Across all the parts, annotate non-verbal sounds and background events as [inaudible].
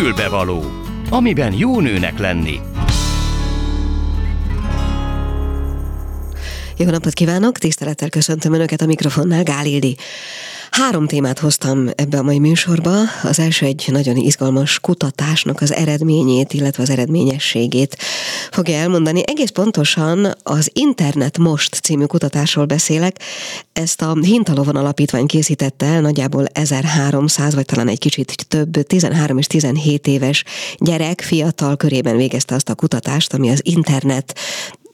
Fülbevaló, amiben jó nőnek lenni. Jó napot kívánok, tisztelettel köszöntöm Önöket a mikrofonnál, Gál. Három témát hoztam ebbe a mai műsorba. Az első egy nagyon izgalmas kutatásnak az eredményét, illetve az eredményességét fogja elmondani. Egész pontosan az Internet Most című kutatásról beszélek. Ezt a Hintalovon alapítvány készítette el, nagyjából 1300, vagy talán egy kicsit több, 13 és 17 éves gyerek, fiatal körében végezte azt a kutatást, ami az internet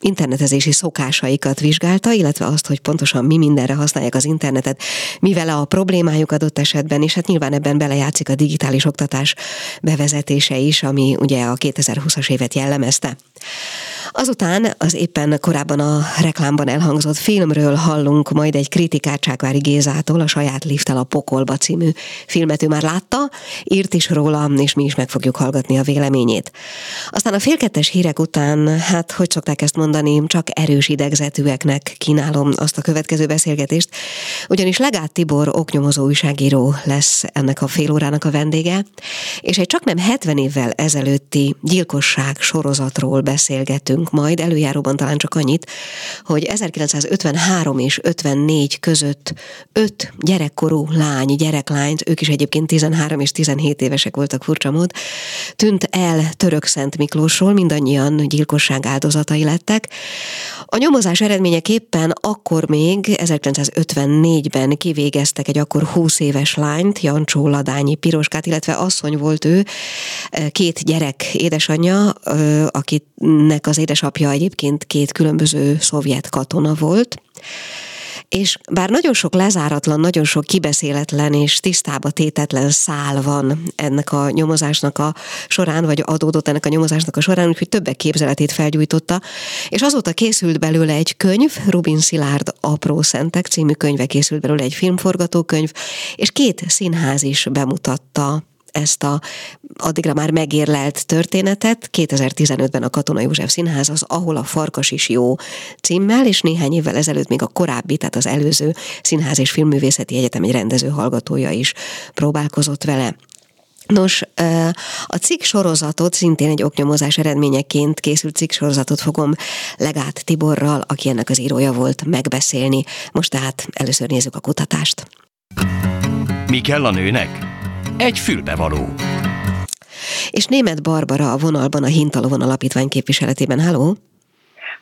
internetezési szokásaikat vizsgálta, illetve azt, hogy pontosan mi mindenre használják az internetet, mivel a problémájuk adott esetben, és hát nyilván ebben belejátszik a digitális oktatás bevezetése is, ami ugye a 2020-as évet jellemezte. Azután az éppen korábban a reklámban elhangzott filmről hallunk majd egy kritikát Csákvári Gézától, a saját lifttel a pokolba című filmet ő már látta, írt is róla, és mi is meg fogjuk hallgatni a véleményét. Aztán a félkettes hírek után, hát hogy szokták ezt mondani, csak erős idegzetűeknek kínálom azt a következő beszélgetést, ugyanis Legát Tibor oknyomozó újságíró lesz ennek a fél órának a vendége, és egy csak nem 70 évvel ezelőtti gyilkosság sorozatról beszélgetünk, majd, előjáróban talán csak annyit, hogy 1953 és 54 között öt gyerekkorú lány, gyereklányt, ők is egyébként 13 és 17 évesek voltak furcsa mód, tűnt el Török Szent Miklósról, mindannyian gyilkosság áldozatai lettek. A nyomozás eredményeképpen akkor még 1954-ben kivégeztek egy akkor 20 éves lányt, Jancsó Ladányi Piroskát, illetve asszony volt ő, két gyerek édesanyja, akinek az édesapja egyébként két különböző szovjet katona volt, és bár nagyon sok lezáratlan, nagyon sok kibeszéletlen és tisztába tétetlen szál van ennek a nyomozásnak a során, vagy adódott ennek a nyomozásnak a során, úgyhogy többek képzeletét felgyújtotta, és azóta készült belőle egy könyv, Rubin Szilárd Apró Szentek című könyve készült belőle egy filmforgatókönyv, és két színház is bemutatta ezt a addigra már megérlelt történetet. 2015-ben a Katona József Színház az Ahol a farkas is jó címmel, és néhány évvel ezelőtt még a korábbi, tehát az előző Színház és Filmművészeti Egyetem egy rendező hallgatója is próbálkozott vele. Nos, a cikk sorozatot, szintén egy oknyomozás eredményeként készült cikk sorozatot fogom Legát Tiborral, aki ennek az írója volt, megbeszélni. Most tehát először nézzük a kutatást. Mi kell a nőnek? Egy fülbevaló. És német Barbara a vonalban a Hintalovon alapítvány képviseletében. Halló!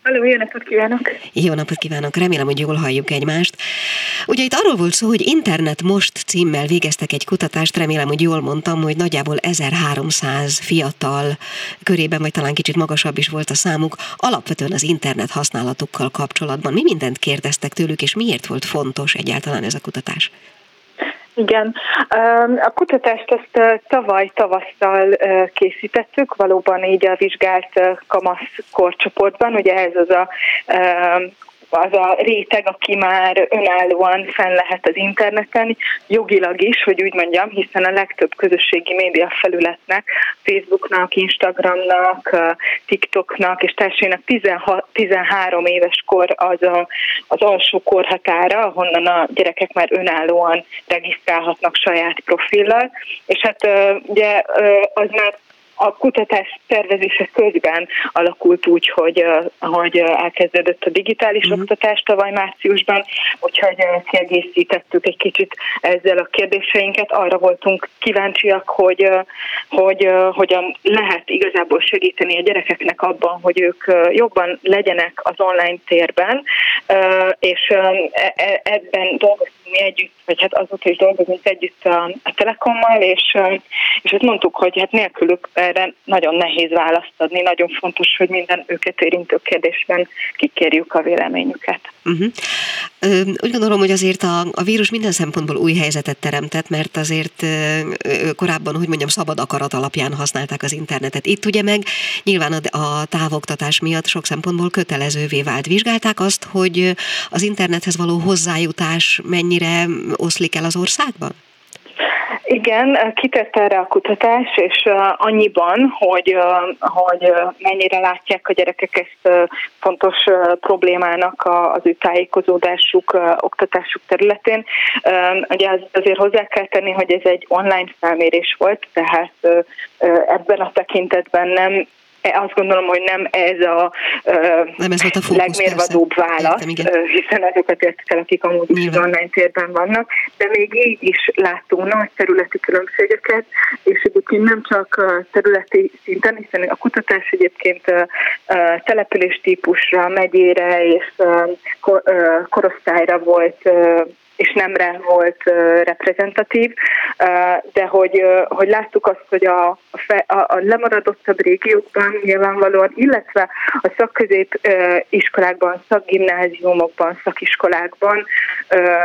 Halló, jó napot kívánok! Jó napot kívánok! Remélem, hogy jól halljuk egymást. Ugye itt arról volt szó, hogy Internet Most címmel végeztek egy kutatást, remélem, hogy jól mondtam, hogy nagyjából 1300 fiatal körében, vagy talán kicsit magasabb is volt a számuk, alapvetően az internet használatukkal kapcsolatban. Mi mindent kérdeztek tőlük, és miért volt fontos egyáltalán ez a kutatás? Igen, a kutatást ezt tavaly tavasszal készítettük, valóban így a vizsgált kamasz korcsoportban, ugye ez az a az a réteg, aki már önállóan fenn lehet az interneten, jogilag is, hogy úgy mondjam, hiszen a legtöbb közösségi média felületnek, Facebooknak, Instagramnak, TikToknak és társainak 13 éves kor az a, az alsó korhatára, ahonnan a gyerekek már önállóan regisztrálhatnak saját profillal, és hát ugye az már a kutatás tervezése közben alakult úgy, hogy, hogy elkezdődött a digitális uh-huh. oktatás tavaly márciusban, úgyhogy kiegészítettük egy kicsit ezzel a kérdéseinket. Arra voltunk kíváncsiak, hogy, hogy hogyan lehet igazából segíteni a gyerekeknek abban, hogy ők jobban legyenek az online térben, és e, e, ebben dolgoztunk mi együtt, vagy hát azóta is dolgozunk együtt a, a Telekommal, és, és azt mondtuk, hogy hát nélkülük erre nagyon nehéz választ adni, nagyon fontos, hogy minden őket érintő kérdésben kikérjük a véleményüket. Uh-huh. Úgy gondolom, hogy azért a, a vírus minden szempontból új helyzetet teremtett, mert azért korábban, hogy mondjam, szabad akarat alapján használták az internetet. Itt ugye meg nyilván a, a távoktatás miatt sok szempontból kötelezővé vált. Vizsgálták azt, hogy az internethez való hozzájutás mennyire oszlik el az országban? Igen, kitett erre a kutatás, és annyiban, hogy, hogy mennyire látják a gyerekek ezt fontos problémának az ő tájékozódásuk, oktatásuk területén. Ugye azért hozzá kell tenni, hogy ez egy online felmérés volt, tehát ebben a tekintetben nem azt gondolom, hogy nem ez a, nem ez volt a fókusz, legmérvadóbb persze. válasz, Értem, hiszen azokat értek el, akik amúgy is az online térben vannak, de még így is láttunk nagy területi különbségeket, és egyébként nem csak területi szinten, hiszen a kutatás egyébként település típusra, megyére és korosztályra volt és nemre volt reprezentatív, de hogy, hogy láttuk azt, hogy a, a, a lemaradottabb régiókban nyilvánvalóan, illetve a szakközép iskolákban, szakgimnáziumokban, szakiskolákban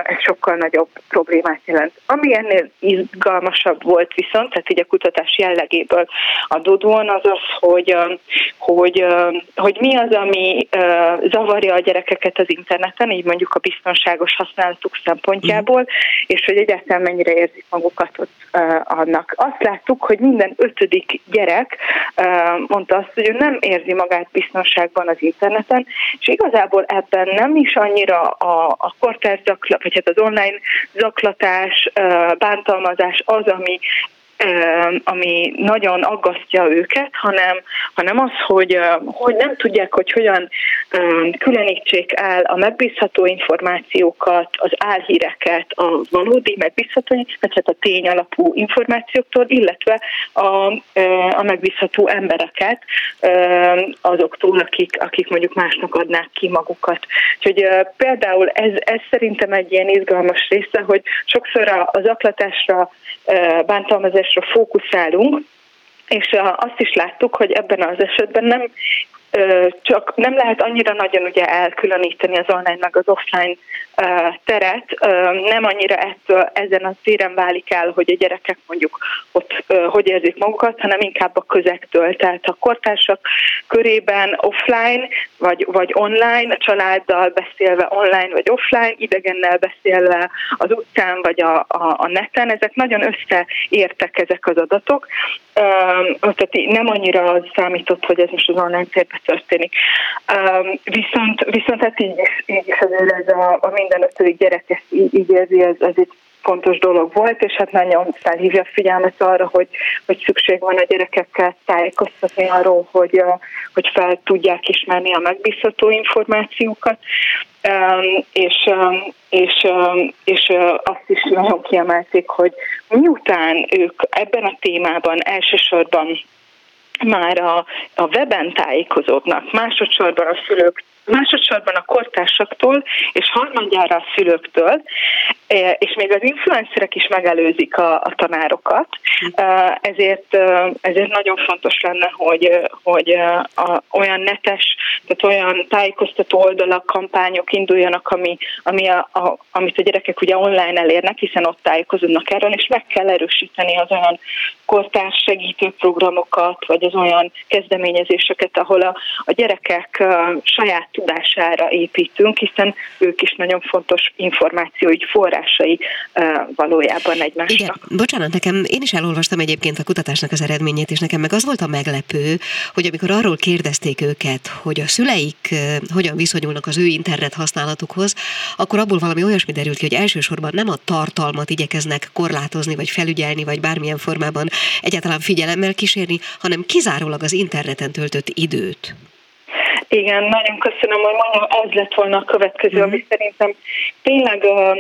ez sokkal nagyobb problémát jelent. Ami ennél izgalmasabb volt viszont, tehát így a kutatás jellegéből adódóan az az, hogy, hogy, hogy mi az, ami zavarja a gyerekeket az interneten, így mondjuk a biztonságos használatuk szempontjából, szempontjából, és hogy egyáltalán mennyire érzik magukat ott annak. Azt láttuk, hogy minden ötödik gyerek mondta azt, hogy ő nem érzi magát biztonságban az interneten, és igazából ebben nem is annyira a, a kortárs zaklat, vagy hát az online zaklatás, bántalmazás az, ami ami nagyon aggasztja őket, hanem, hanem az, hogy, hogy nem tudják, hogy hogyan különítsék el a megbízható információkat, az álhíreket, a valódi megbízható, vagy hát a tény alapú információktól, illetve a, a megbízható embereket azoktól, akik, akik mondjuk másnak adnák ki magukat. Úgyhogy például ez, ez szerintem egy ilyen izgalmas része, hogy sokszor az aklatásra, bántalmazás kutatásra fókuszálunk, és azt is láttuk, hogy ebben az esetben nem csak nem lehet annyira nagyon ugye elkülöníteni az online meg az offline teret, nem annyira ettől ezen a téren válik el, hogy a gyerekek mondjuk ott hogy érzik magukat, hanem inkább a közektől. Tehát a kortársak körében offline vagy, vagy online, a családdal beszélve online vagy offline, idegennel beszélve az utcán vagy a, a, a neten, ezek nagyon összeértek ezek az adatok. Tehát nem annyira az számított, hogy ez most az online térben történik. Viszont, viszont hát így is, így is azért ez a, a minden ötödik gyerek ezt így, így érzi, ez, ez egy fontos dolog volt, és hát nagyon felhívja a figyelmet arra, hogy, hogy szükség van a gyerekekkel tájékoztatni arról, hogy, hogy fel tudják ismerni a megbízható információkat, és, és, és azt is nagyon kiemelték, hogy miután ők ebben a témában elsősorban már a, a weben tájékozódnak, másodszorban a szülők másodszorban a kortársaktól, és harmadjára a szülőktől, e, és még az influencerek is megelőzik a, a tanárokat, e, ezért, e, ezért nagyon fontos lenne, hogy, hogy a, olyan netes, tehát olyan tájékoztató oldalak, kampányok induljanak, ami, ami a, a, amit a gyerekek ugye online elérnek, hiszen ott tájékozódnak erről, és meg kell erősíteni az olyan kortárs segítő programokat, vagy az olyan kezdeményezéseket, ahol a, a gyerekek saját tudására építünk, hiszen ők is nagyon fontos információi forrásai valójában egymásnak. Igen, bocsánat, nekem én is elolvastam egyébként a kutatásnak az eredményét, és nekem meg az volt a meglepő, hogy amikor arról kérdezték őket, hogy a szüleik hogyan viszonyulnak az ő internet használatukhoz, akkor abból valami olyasmi derült ki, hogy elsősorban nem a tartalmat igyekeznek korlátozni, vagy felügyelni, vagy bármilyen formában egyáltalán figyelemmel kísérni, hanem kizárólag az interneten töltött időt. Igen, nagyon köszönöm, hogy mondom, ez lett volna a következő, mm-hmm. ami szerintem tényleg uh,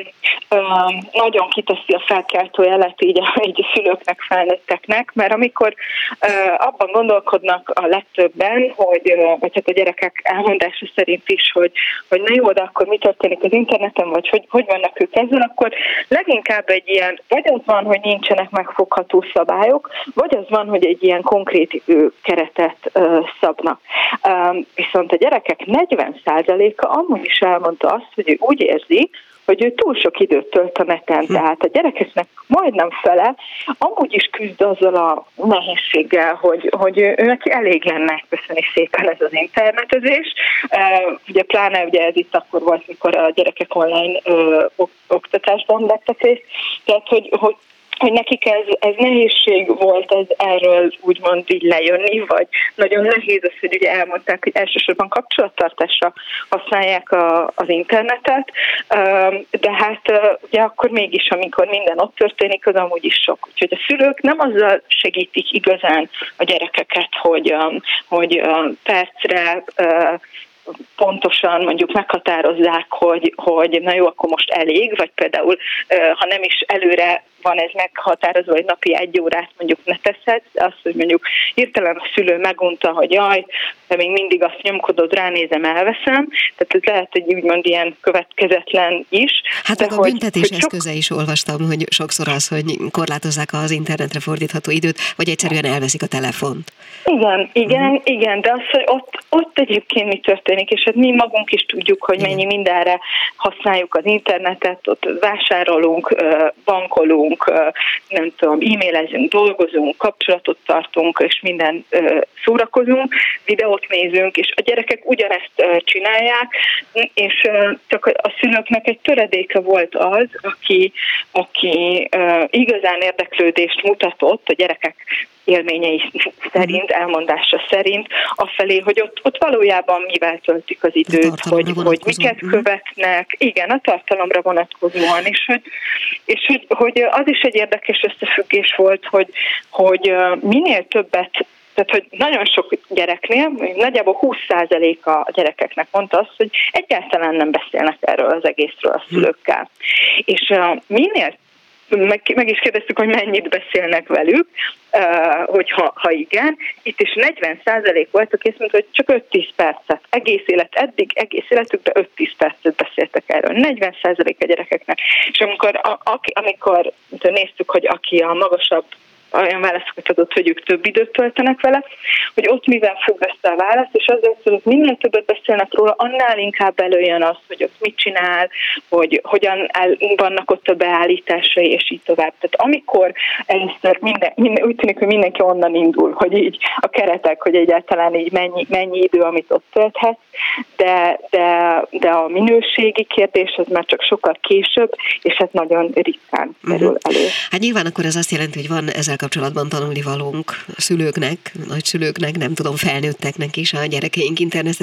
uh, nagyon kiteszi a felkeltő jelet így a, így a szülőknek, felnőtteknek, mert amikor uh, abban gondolkodnak a legtöbben, hogy, uh, vagy hát a gyerekek elmondása szerint is, hogy, hogy na jó, de akkor mi történik az interneten, vagy hogy, hogy vannak ők ezzel, akkor leginkább egy ilyen, vagy az van, hogy nincsenek megfogható szabályok, vagy az van, hogy egy ilyen konkrét keretet uh, szabnak. Um, viszont viszont a gyerekek 40%-a amúgy is elmondta azt, hogy ő úgy érzi, hogy ő túl sok időt tölt a neten, hm. tehát a gyerekeknek majdnem fele amúgy is küzd azzal a nehézséggel, hogy, hogy ő, neki elég lenne, köszöni szépen ez az internetezés. Ugye pláne ugye ez itt akkor volt, mikor a gyerekek online ö, oktatásban vettek részt, tehát hogy, hogy hogy nekik ez, ez nehézség volt ez erről úgymond így lejönni, vagy nagyon nehéz az, hogy ugye elmondták, hogy elsősorban kapcsolattartásra használják a, az internetet, de hát ugye akkor mégis, amikor minden ott történik, az amúgy is sok. Úgyhogy a szülők nem azzal segítik igazán a gyerekeket, hogy, hogy percre pontosan mondjuk meghatározzák, hogy, hogy na jó, akkor most elég, vagy például ha nem is előre van ez meghatározva, hogy napi egy órát mondjuk ne teszed, azt, hogy mondjuk hirtelen a szülő megunta, hogy jaj, de még mindig azt nyomkodod, ránézem, elveszem. Tehát ez lehet, hogy úgymond ilyen következetlen is. Hát meg a hogy, büntetés hogy eszköze is olvastam, hogy sokszor az, hogy korlátozzák az internetre fordítható időt, vagy egyszerűen elveszik a telefont. Igen, igen, uh-huh. igen, de az, hogy ott, ott egyébként mi történik, és hát mi magunk is tudjuk, hogy mennyi mindenre használjuk az internetet, ott vásárolunk, bankolunk, nem tudom, e-mailezünk, dolgozunk, kapcsolatot tartunk, és minden szórakozunk, videót nézünk, és a gyerekek ugyanezt csinálják, és csak a szülőknek egy töredéke volt az, aki, aki igazán érdeklődést mutatott a gyerekek élményei szerint, elmondása szerint, afelé, hogy ott, ott valójában mivel töltik az időt, hogy, hogy miket mhm. követnek, igen, a tartalomra vonatkozóan, és hogy, és hogy, hogy az is egy érdekes összefüggés volt, hogy, hogy minél többet tehát, hogy nagyon sok gyereknél, nagyjából 20%-a a gyerekeknek mondta azt, hogy egyáltalán nem beszélnek erről az egészről a szülőkkel. És minél meg, meg is kérdeztük, hogy mennyit beszélnek velük, uh, hogyha ha igen. Itt is 40% volt, aki azt mondta, hogy csak 5-10 percet. Egész élet, eddig egész életükben 5-10 percet beszéltek erről. 40% a gyerekeknek. És amikor, a, a, amikor néztük, hogy aki a magasabb olyan válaszokat adott, hogy ők több időt töltenek vele, hogy ott mivel függ össze a válasz, és azért, hogy minél többet beszélnek róla, annál inkább előjön az, hogy ott mit csinál, hogy hogyan áll, vannak ott a beállításai, és így tovább. Tehát amikor először minden, minden, úgy tűnik, hogy mindenki onnan indul, hogy így a keretek, hogy egyáltalán így mennyi, mennyi idő, amit ott tölthet, de, de, de a minőségi kérdés az már csak sokkal később, és hát nagyon ritkán kerül mhm. elő. Hát nyilván akkor ez azt jelenti, hogy van ezzel kapcsolatban tanulni valónk a szülőknek, nagyszülőknek, nem tudom, felnőtteknek is a gyerekeink internet,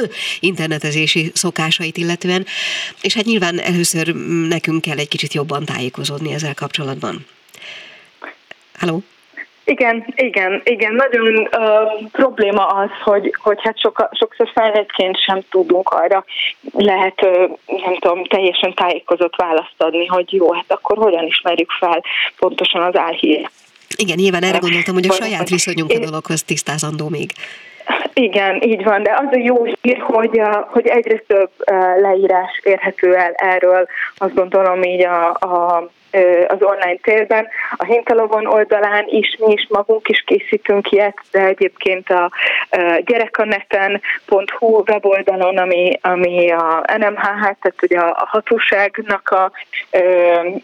[clears throat] internetezési szokásait illetően, és hát nyilván először nekünk kell egy kicsit jobban tájékozódni ezzel kapcsolatban. Halló? Igen, igen, igen. Nagyon uh, probléma az, hogy, hogy hát soka, sokszor felnőttként sem tudunk arra lehet, uh, nem tudom, teljesen tájékozott választ adni, hogy jó, hát akkor hogyan ismerjük fel pontosan az álhír. Igen, nyilván erre gondoltam, hogy a saját viszonyunk a dologhoz tisztázandó még. Igen, így van, de az a jó hír, hogy, hogy egyre több leírás érhető el erről, azt gondolom így a, a az online térben. A Hintalovon oldalán is mi is magunk is készítünk ilyet, de egyébként a gyerekaneten.hu weboldalon, ami, ami a NMHH, tehát ugye a hatóságnak a,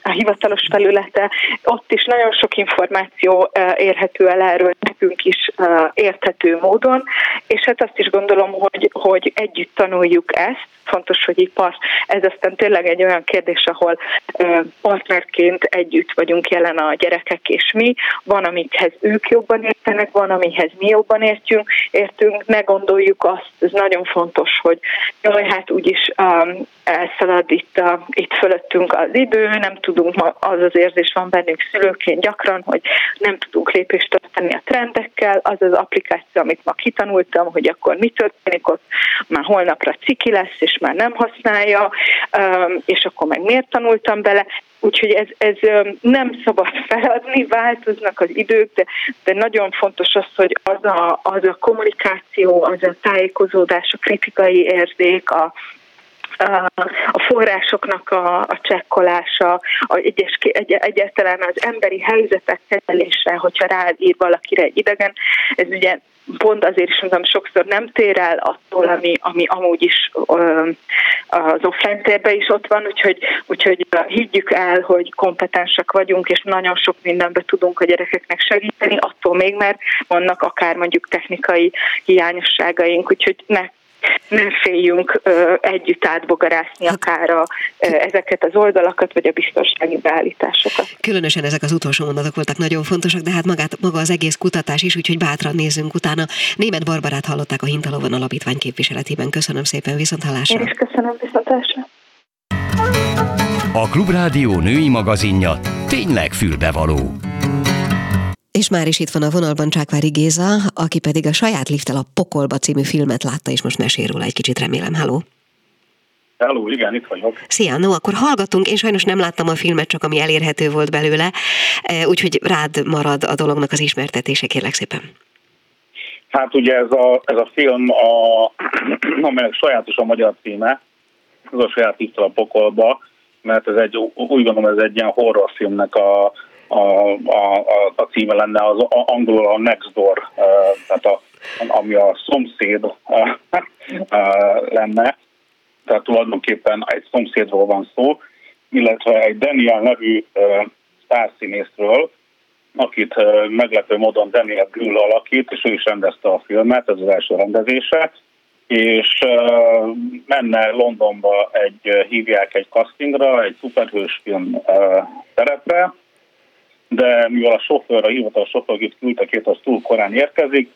a hivatalos felülete, ott is nagyon sok információ érhető el erről nekünk is érthető módon, és hát azt is gondolom, hogy, hogy együtt tanuljuk ezt, fontos, hogy ipar, ez aztán tényleg egy olyan kérdés, ahol partnerként együtt vagyunk jelen a gyerekek és mi, van, amikhez ők jobban értenek, van, amihez mi jobban értünk, értünk, ne gondoljuk azt, ez nagyon fontos, hogy jaj, hát úgyis um, elszalad itt, a, itt fölöttünk az idő, nem tudunk, az az érzés van bennünk szülőként gyakran, hogy nem tudunk lépést tartani a trendekkel, az az applikáció, amit ma kitanultam, hogy akkor mi történik, ott már holnapra ciki lesz, és már nem használja, és akkor meg miért tanultam bele. Úgyhogy ez, ez nem szabad [laughs] feladni, változnak az idők, de, de nagyon fontos az, hogy az a, az a kommunikáció, az a tájékozódás, a kritikai érzék, a, a forrásoknak a, a csekkolása, a egyes, egy, egyáltalán az emberi helyzetek kezelése, hogyha ráír valakire egy idegen, ez ugye pont azért is mondom, sokszor nem tér el attól, ami, ami amúgy is az offline térben is ott van, úgyhogy, úgyhogy higgyük el, hogy kompetensek vagyunk, és nagyon sok mindenbe tudunk a gyerekeknek segíteni, attól még, mert vannak akár mondjuk technikai hiányosságaink, úgyhogy ne nem féljünk együtt átbogarászni akár a, ezeket az oldalakat, vagy a biztonsági beállításokat. Különösen ezek az utolsó mondatok voltak nagyon fontosak, de hát magát, maga az egész kutatás is, úgyhogy bátran nézzünk utána. Német Barbarát hallották a Hintalovon Alapítvány képviseletében. Köszönöm szépen, viszont hallásra. Én is köszönöm, viszont hallásra. A Klubrádió női magazinja tényleg fülbevaló. És már is itt van a vonalban Csákvári Géza, aki pedig a saját lifttel a Pokolba című filmet látta, és most mesél róla egy kicsit, remélem. Halló! Hello, igen, itt vagyok. Szia, no, akkor hallgatunk. Én sajnos nem láttam a filmet, csak ami elérhető volt belőle, e, úgyhogy rád marad a dolognak az ismertetése, kérlek szépen. Hát ugye ez a, ez a film, a, [clears throat] amelynek sajátos a magyar címe, ez a saját lifttel a Pokolba, mert ez egy, úgy gondolom, ez egy ilyen horrorfilmnek a, a, a, a címe lenne, az angolul a Next Door, tehát a, ami a szomszéd lenne, tehát tulajdonképpen egy szomszédról van szó, illetve egy Daniel nevű sztárszínészről, akit meglepő módon Daniel Brühl alakít, és ő is rendezte a filmet, ez az első rendezése, és menne Londonba egy, hívják egy castingra, egy szuperhős film szerepre, de mivel a sofőr, a hivatalos sofőr, akit küldtek az túl korán érkezik,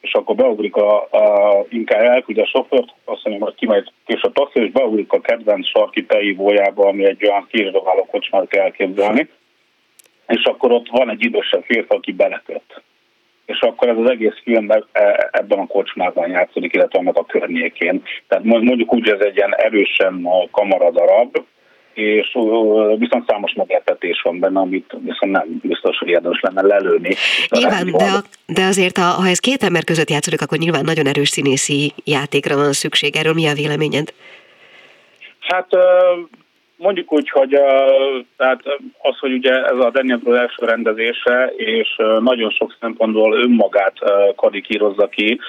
és akkor beugrik a, a inkább elküldje a sofőrt, azt mondja, hogy kimegy kés a taxi, és beugrik a kedvenc sarki tejívójába, ami egy olyan késdobáló kocsmát kell elképzelni, és akkor ott van egy idősebb férfi, aki beleköt. És akkor ez az egész film e, ebben a kocsmában játszik, illetve annak a környékén. Tehát mondjuk úgy, ez egy ilyen erősen kamaradarab, és viszont számos meglepetés van benne, amit viszont nem biztos, hogy érdemes lenne lelőni. Nyilván, de, a, de azért, ha ez két ember között játszódik, akkor nyilván nagyon erős színészi játékra van szükség. Erről mi a véleményed? Hát mondjuk úgy, hogy tehát az, hogy ugye ez a Daniel Brühl első rendezése, és nagyon sok szempontból önmagát karikírozza ki,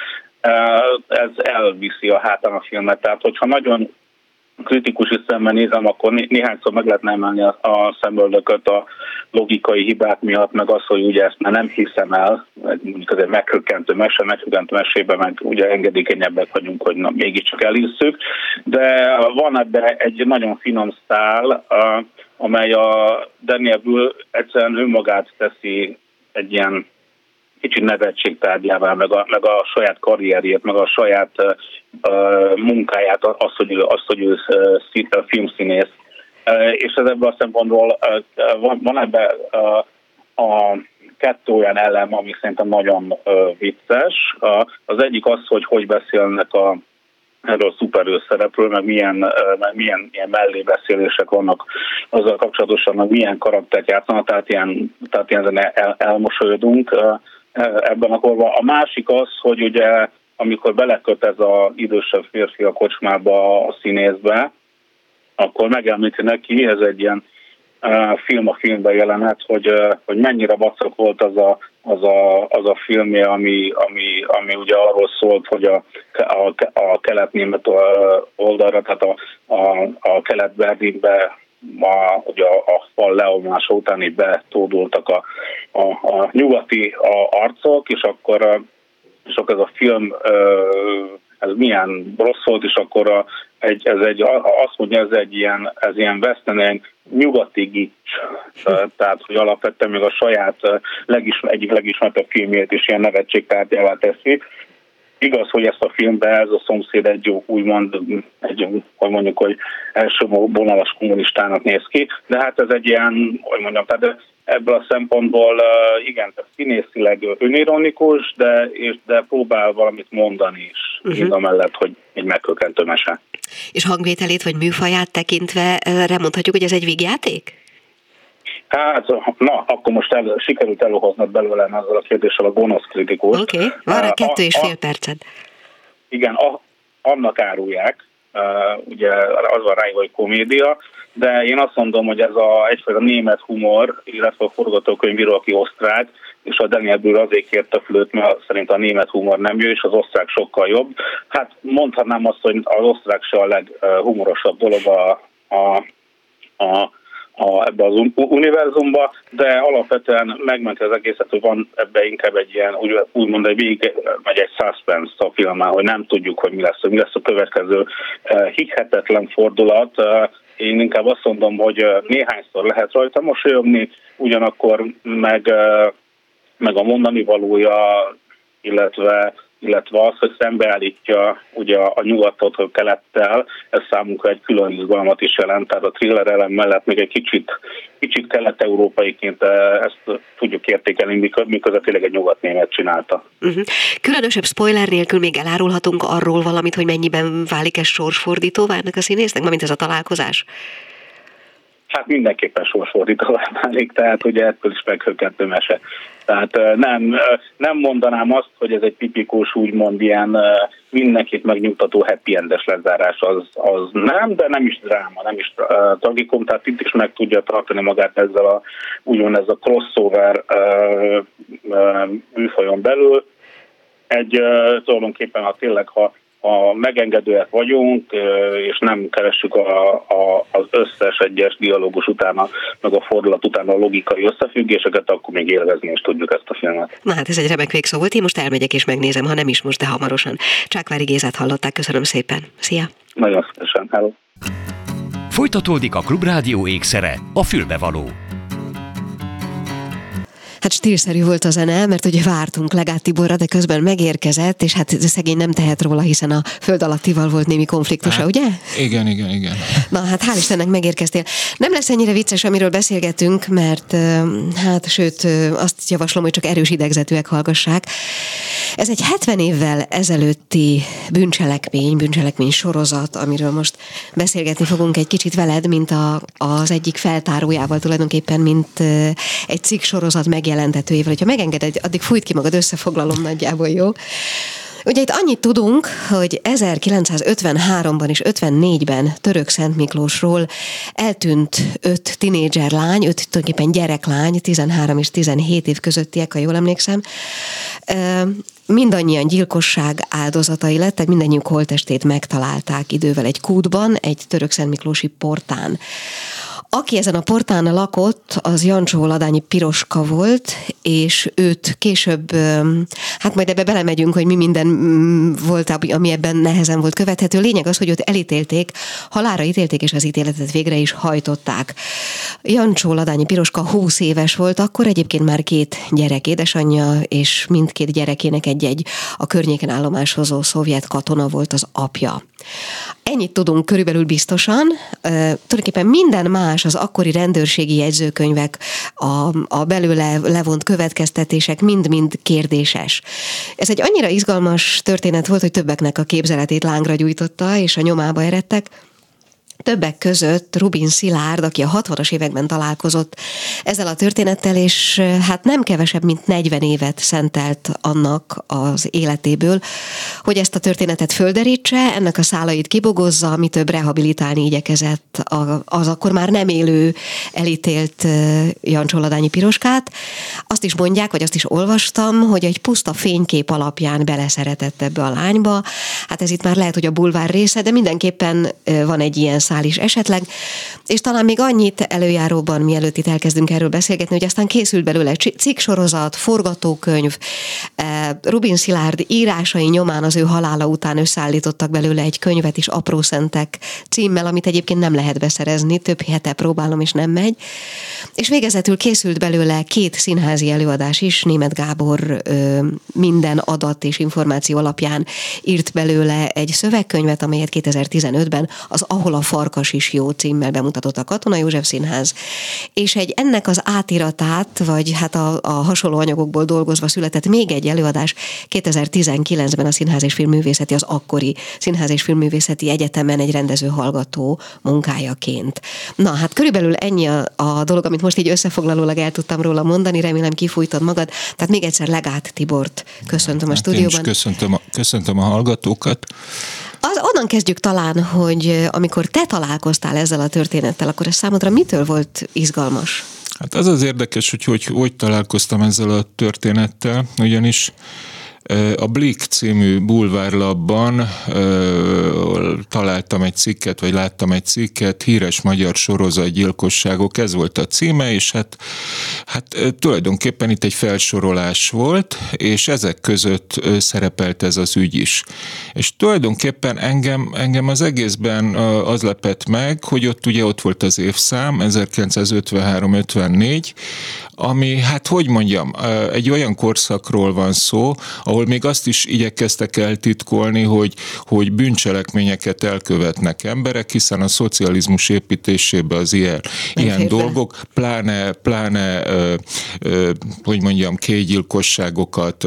ez elviszi a hátán a filmet. Tehát, hogyha nagyon kritikus szemben nézem, akkor né- néhányszor meg lehetne emelni a, a szemöldököt a logikai hibák miatt, meg az, hogy ugye ezt már nem hiszem el, mondjuk azért meghökkentő mese, meghökkentő mesében meg ugye engedékenyebbek vagyunk, hogy na, mégiscsak elhisszük, de van ebben egy nagyon finom szál, amely a Daniel Bull egyszerűen önmagát teszi egy ilyen kicsit nevetség tárgyává, meg a, meg a saját karrierjét, meg a saját uh, munkáját, azt, hogy ő, azt, hogy ő uh, filmszínész. Uh, és ez ebből a szempontból uh, van, van ebben uh, a kettő olyan elem, ami szerintem nagyon uh, vicces. Uh, az egyik az, hogy hogy beszélnek a erről a szuperő szerepről, meg milyen, meg milyen ilyen mellébeszélések vannak azzal kapcsolatosan, meg milyen karaktert játszanak, tehát ilyen, tehát ilyen el, elmosolyodunk ebben a korban. A másik az, hogy ugye amikor beleköt ez az idősebb férfi a kocsmába a színészbe, akkor megemlíti neki, ez egy ilyen uh, film a filmben jelenet, hogy, uh, hogy mennyire vacak volt az a, az a, az a filmje, ami, ami, ami ugye arról szólt, hogy a, a, a kelet-német oldalra, tehát a, a, a kelet-Berlinbe a, ugye a, a fal leomlása után így betódultak a, a, a nyugati a arcok, és akkor, akkor ez a film ez milyen rossz volt, és akkor a, egy, ez egy, azt mondja, ez egy ilyen, ez ilyen vesztenen nyugati gics, tehát hogy alapvetően még a saját legismer, egyik legismertebb filmjét is ilyen nevetségtárgyává teszi, Igaz, hogy ezt a filmben ez a szomszéd egy jó, úgymond, egy, hogy mondjuk, hogy első vonalas kommunistának néz ki, de hát ez egy ilyen, hogy mondjam, tehát ebből a szempontból igen, tehát színészileg önironikus, de, és, de próbál valamit mondani is, uh-huh. amellett, hogy egy megkökentő mese. És hangvételét vagy műfaját tekintve remondhatjuk, hogy ez egy vígjáték? Hát, na, akkor most el, sikerült előhoznod belőlem ezzel a kérdéssel a gonosz kritikus. Oké, okay. van rá kettő és fél perced. Igen, a, annak árulják, uh, ugye az van rá, hogy komédia, de én azt mondom, hogy ez a egyfajta német humor, illetve a forgatókönyvíró, aki osztrák, és a Daniel Brühl azért kérte flőt, mert szerint a német humor nem jó, és az osztrák sokkal jobb. Hát mondhatnám azt, hogy az osztrák se a leghumorosabb dolog a, a, a a, ebbe az univerzumba, de alapvetően megment az egészet, hogy van ebbe inkább egy ilyen, úgy, úgymond egy végig megy egy suspense a filmán, hogy nem tudjuk, hogy mi lesz, mi lesz a következő hihetetlen fordulat. Én inkább azt mondom, hogy néhányszor lehet rajta mosolyogni, ugyanakkor meg, meg a mondani valója, illetve illetve az, hogy szembeállítja ugye a nyugatot a kelettel, ez számunkra egy külön izgalmat is jelent, tehát a thriller elem mellett még egy kicsit, kicsit kelet-európaiként eh, ezt tudjuk értékelni, miközben tényleg egy nyugat-német csinálta. Uh-huh. Különösebb spoiler nélkül még elárulhatunk arról valamit, hogy mennyiben válik ez sorsfordítóvá ennek a színésznek, mint ez a találkozás? Hát mindenképpen sorsfordítóvá válik, tehát ugye ettől is meghökkentő mese. Tehát nem, nem mondanám azt, hogy ez egy tipikus, úgymond ilyen mindenkit megnyugtató happy endes lezárás, az, az nem, de nem is dráma, nem is uh, tragikum, tehát itt is meg tudja tartani magát ezzel a, úgymond ez a crossover uh, műfajon belül. Egy uh, tulajdonképpen, ha tényleg, ha ha megengedőek vagyunk, és nem keressük a, a, az összes egyes dialógus utána, meg a fordulat utána a logikai összefüggéseket, akkor még élvezni is tudjuk ezt a filmet. Na hát ez egy remek végszó volt, én most elmegyek és megnézem, ha nem is most, de hamarosan. Csákvári Gézát hallották, köszönöm szépen. Szia! Nagyon szívesen, hello! Folytatódik a Klubrádió ékszere, a fülbevaló. Hát stílszerű volt a zene, mert ugye vártunk Legát Tiborra, de közben megérkezett, és hát szegény nem tehet róla, hiszen a föld alattival volt némi konfliktusa, hát, ugye? Igen, igen, igen. Na hát hál' Istennek megérkeztél. Nem lesz ennyire vicces, amiről beszélgetünk, mert hát sőt, azt javaslom, hogy csak erős idegzetűek hallgassák. Ez egy 70 évvel ezelőtti bűncselekmény, bűncselekmény sorozat, amiről most beszélgetni fogunk egy kicsit veled, mint a, az egyik feltárójával tulajdonképpen, mint egy cikk sorozat megjelentetőjével. Ha megengeded, addig fújt ki magad, összefoglalom nagyjából, jó? Ugye itt annyit tudunk, hogy 1953-ban és 54-ben Török Szent Miklósról eltűnt öt tinédzser lány, öt tulajdonképpen gyereklány, 13 és 17 év közöttiek, ha jól emlékszem mindannyian gyilkosság áldozatai lettek, mindannyiuk holtestét megtalálták idővel egy kútban, egy török Miklósi portán. Aki ezen a portán lakott, az Jancsó Ladányi Piroska volt, és őt később, hát majd ebbe belemegyünk, hogy mi minden mm, volt, ami ebben nehezen volt követhető. Lényeg az, hogy őt elítélték, halára ítélték, és az ítéletet végre is hajtották. Jancsó Ladányi Piroska 20 éves volt, akkor egyébként már két gyerek édesanyja, és mindkét gyerekének egy-egy a környéken állomáshozó szovjet katona volt az apja. Ennyit tudunk körülbelül biztosan. Uh, tulajdonképpen minden más, az akkori rendőrségi jegyzőkönyvek, a, a belőle levont következtetések mind-mind kérdéses. Ez egy annyira izgalmas történet volt, hogy többeknek a képzeletét lángra gyújtotta, és a nyomába eredtek. Többek között Rubin Szilárd, aki a 60-as években találkozott ezzel a történettel, és hát nem kevesebb, mint 40 évet szentelt annak az életéből, hogy ezt a történetet földerítse, ennek a szálait kibogozza, ami több rehabilitálni igyekezett az akkor már nem élő, elítélt Jancsoladányi Piroskát. Azt is mondják, vagy azt is olvastam, hogy egy puszta fénykép alapján beleszeretett ebbe a lányba. Hát ez itt már lehet, hogy a bulvár része, de mindenképpen van egy ilyen szál is esetleg, és talán még annyit előjáróban, mielőtt itt elkezdünk erről beszélgetni, hogy aztán készült belőle cikksorozat, forgatókönyv, eh, Rubin Szilárd írásai nyomán az ő halála után összeállítottak belőle egy könyvet is, Apró Szentek címmel, amit egyébként nem lehet beszerezni, több hete próbálom, és nem megy. És végezetül készült belőle két színházi előadás is, Német Gábor minden adat és információ alapján írt belőle egy szövegkönyvet, amelyet 2015-ben az Ahol a Farkas is jó címmel bemutatott a Katona József Színház, és egy ennek az átiratát, vagy hát a, a hasonló anyagokból dolgozva született még egy előadás 2019-ben a Színház és Filmművészeti, az akkori Színház és Filmművészeti Egyetemen egy rendező hallgató munkájaként. Na, hát körülbelül ennyi a, a dolog, amit most így összefoglalólag el tudtam róla mondani, remélem kifújtad magad. Tehát még egyszer Legát Tibort köszöntöm hát a stúdióban. Én is köszöntöm a, köszöntöm a hallgatókat. Az, onnan kezdjük talán, hogy amikor te találkoztál ezzel a történettel, akkor ez számodra mitől volt izgalmas? Hát az az érdekes, hogy hogy, hogy találkoztam ezzel a történettel, ugyanis A Blick című bulvárlapban találtam egy cikket, vagy láttam egy cikket, híres magyar sorozatgyilkosságok, ez volt a címe, és hát, hát tulajdonképpen itt egy felsorolás volt, és ezek között szerepelt ez az ügy is. És tulajdonképpen engem, engem az egészben az lepett meg, hogy ott ugye ott volt az évszám, 1953-54, ami, hát hogy mondjam, egy olyan korszakról van szó, ahol még azt is igyekeztek eltitkolni, hogy, hogy bűncselekményeket elkövetnek emberek, hiszen a szocializmus építésébe az ilyen, ilyen dolgok, pláne, pláne ö, ö, hogy mondjam, kégyilkosságokat.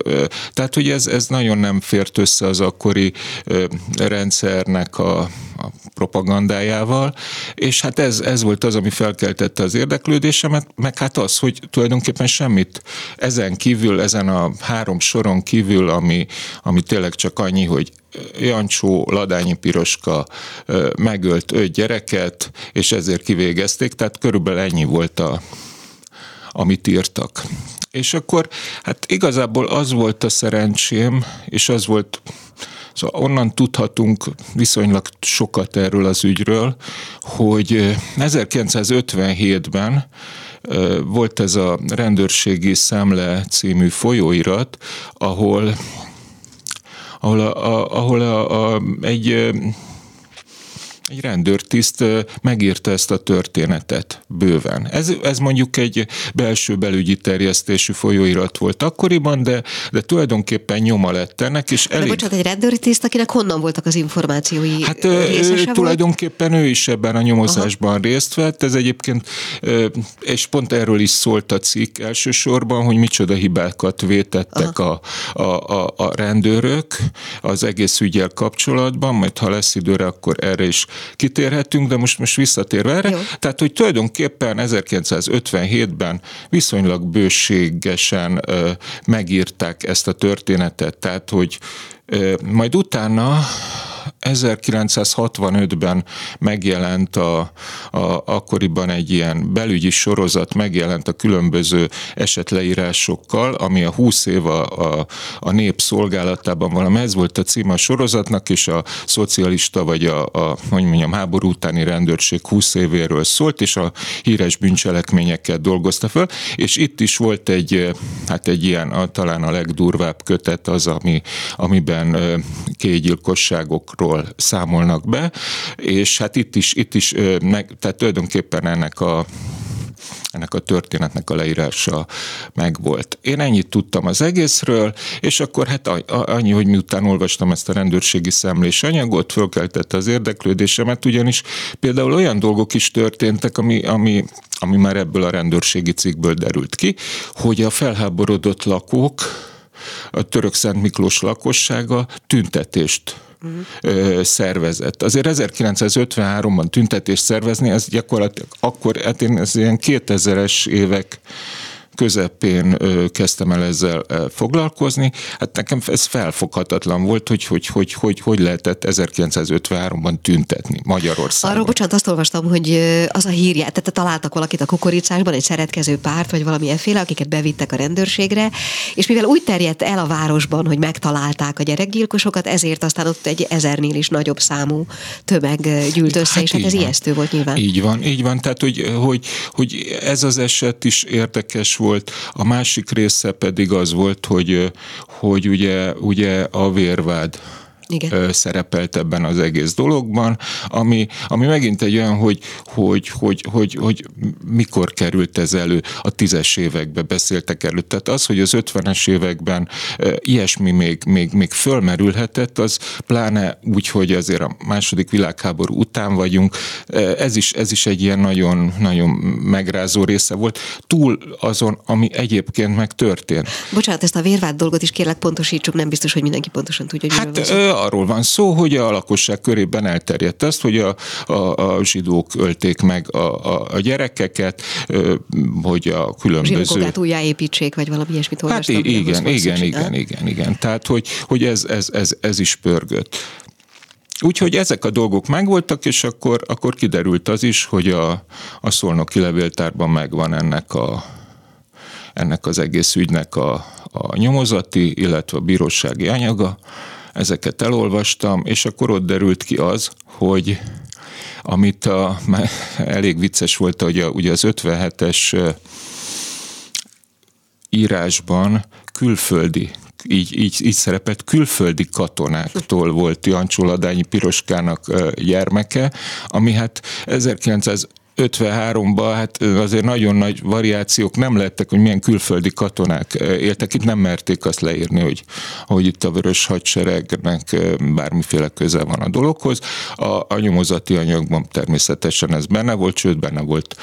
Tehát, hogy ez, ez nagyon nem fért össze az akkori ö, rendszernek a, a propagandájával, és hát ez, ez volt az, ami felkeltette az érdeklődésemet, meg hát az, hogy tulajdonképpen semmit ezen kívül, ezen a három soron kívül, ami, ami tényleg csak annyi, hogy Jancsó, Ladányi Piroska megölt öt gyereket, és ezért kivégezték, tehát körülbelül ennyi volt a, amit írtak. És akkor hát igazából az volt a szerencsém, és az volt Szóval onnan tudhatunk viszonylag sokat erről az ügyről, hogy 1957-ben volt ez a rendőrségi szemle című folyóirat, ahol ahol, a, a, ahol a, a, egy egy rendőrtiszt megírta ezt a történetet bőven. Ez, ez mondjuk egy belső belügyi terjesztésű folyóirat volt akkoriban, de, de tulajdonképpen nyoma lett ennek, és elég... De bocsánat, egy rendőrtiszt, akinek honnan voltak az információi? Hát ő, tulajdonképpen ő is ebben a nyomozásban Aha. részt vett, ez egyébként, és pont erről is szólt a cikk elsősorban, hogy micsoda hibákat vétettek a, a, a, a rendőrök az egész ügyel kapcsolatban, majd ha lesz időre, akkor erre is kitérhetünk, de most, most visszatérve erre. Jó. Tehát, hogy tulajdonképpen 1957-ben viszonylag bőségesen ö, megírták ezt a történetet, tehát, hogy ö, majd utána 1965-ben megjelent a, a, akkoriban egy ilyen belügyi sorozat, megjelent a különböző esetleírásokkal, ami a 20 év a, a, a nép szolgálatában valami, ez volt a címe a sorozatnak, és a szocialista vagy a, a hogy mondjam, háború utáni rendőrség 20 évéről szólt, és a híres bűncselekményeket dolgozta föl, és itt is volt egy, hát egy ilyen, a, talán a legdurvább kötet az, ami, amiben kégyilkosságokról ról számolnak be, és hát itt is, itt is meg, tehát tulajdonképpen ennek a ennek a történetnek a leírása megvolt. Én ennyit tudtam az egészről, és akkor hát annyi, hogy miután olvastam ezt a rendőrségi szemlés anyagot, fölkeltette az érdeklődésemet, ugyanis például olyan dolgok is történtek, ami, ami, ami már ebből a rendőrségi cikkből derült ki, hogy a felháborodott lakók, a török Szent Miklós lakossága tüntetést uh-huh. szervezett. Azért 1953-ban tüntetést szervezni, ez gyakorlatilag akkor, hát én ez ilyen 2000-es évek közepén kezdtem el ezzel foglalkozni. Hát nekem ez felfoghatatlan volt, hogy hogy, hogy, hogy, hogy lehetett 1953-ban tüntetni Magyarországon. Arról, bocsánat, azt olvastam, hogy az a hírja, tehát találtak valakit a kukoricásban, egy szeretkező párt, vagy valami efféle, akiket bevittek a rendőrségre, és mivel úgy terjedt el a városban, hogy megtalálták a gyerekgyilkosokat, ezért aztán ott egy ezernél is nagyobb számú tömeg gyűlt össze, hát és hát ez van. ijesztő volt nyilván. Így van, így van, tehát hogy, hogy, hogy ez az eset is érdekes volt, volt, a másik része pedig az volt, hogy, hogy ugye, ugye a vérvád igen. szerepelt ebben az egész dologban, ami, ami megint egy olyan, hogy, hogy, hogy, hogy, hogy mikor került ez elő, a tízes években beszéltek elő. Tehát az, hogy az ötvenes években ilyesmi még, még, még fölmerülhetett, az pláne úgy, hogy azért a második világháború után vagyunk, ez is, ez is egy ilyen nagyon, nagyon megrázó része volt, túl azon, ami egyébként meg történt. Bocsánat, ezt a vérvád dolgot is kérlek pontosítsuk, nem biztos, hogy mindenki pontosan tudja, hogy hát, arról van szó, hogy a lakosság körében elterjedt azt, hogy a, a, a zsidók ölték meg a, a, a gyerekeket, hogy a különböző... Zsinagógát újjáépítsék, vagy valami ilyesmit olvastam. Hát igen, igen, igen, igen, igen. Tehát, hogy, hogy ez, ez, ez, ez is pörgött. Úgyhogy ezek a dolgok megvoltak, és akkor, akkor kiderült az is, hogy a, a szolnoki levéltárban megvan ennek a, ennek az egész ügynek a, a nyomozati, illetve a bírósági anyaga. Ezeket elolvastam, és akkor ott derült ki az, hogy amit a, elég vicces volt, hogy a, ugye az 57-es írásban külföldi így, így, így szerepelt, külföldi katonáktól volt Jancsó Ladányi Piroskának gyermeke, ami hát 1900 53-ban hát azért nagyon nagy variációk nem lettek, hogy milyen külföldi katonák éltek. Itt nem merték azt leírni, hogy, hogy itt a vörös hadseregnek bármiféle köze van a dologhoz. A, a nyomozati anyagban természetesen ez benne volt, sőt benne volt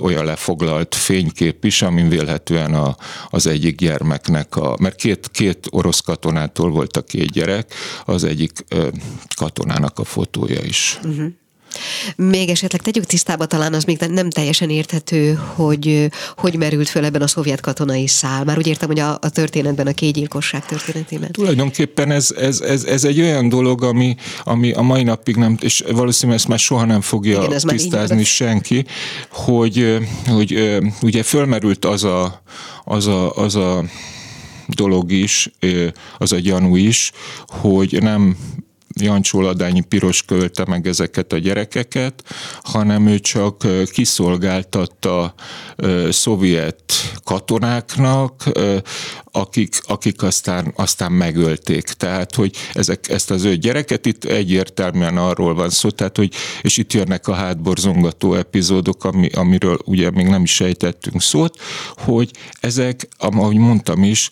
olyan lefoglalt fénykép is, amin vélhetően a, az egyik gyermeknek, a, mert két, két orosz katonától volt a két gyerek, az egyik katonának a fotója is. Uh-huh. Még esetleg tegyük tisztába, talán az még nem teljesen érthető, hogy hogy merült föl ebben a szovjet katonai szál. Már úgy értem, hogy a, a történetben, a kégyilkosság történetében. Tulajdonképpen ez, ez, ez, ez egy olyan dolog, ami, ami a mai napig nem, és valószínűleg ezt már soha nem fogja Igen, tisztázni senki, hogy, hogy ugye fölmerült az a, az a, az a dolog is, az a gyanú is, hogy nem Jancsó Ladányi Piros költe meg ezeket a gyerekeket, hanem ő csak kiszolgáltatta szovjet katonáknak, akik, akik aztán, aztán megölték. Tehát, hogy ezek, ezt az öt gyereket itt egyértelműen arról van szó, tehát, hogy, és itt jönnek a hátborzongató epizódok, ami, amiről ugye még nem is sejtettünk szót, hogy ezek, ahogy mondtam is,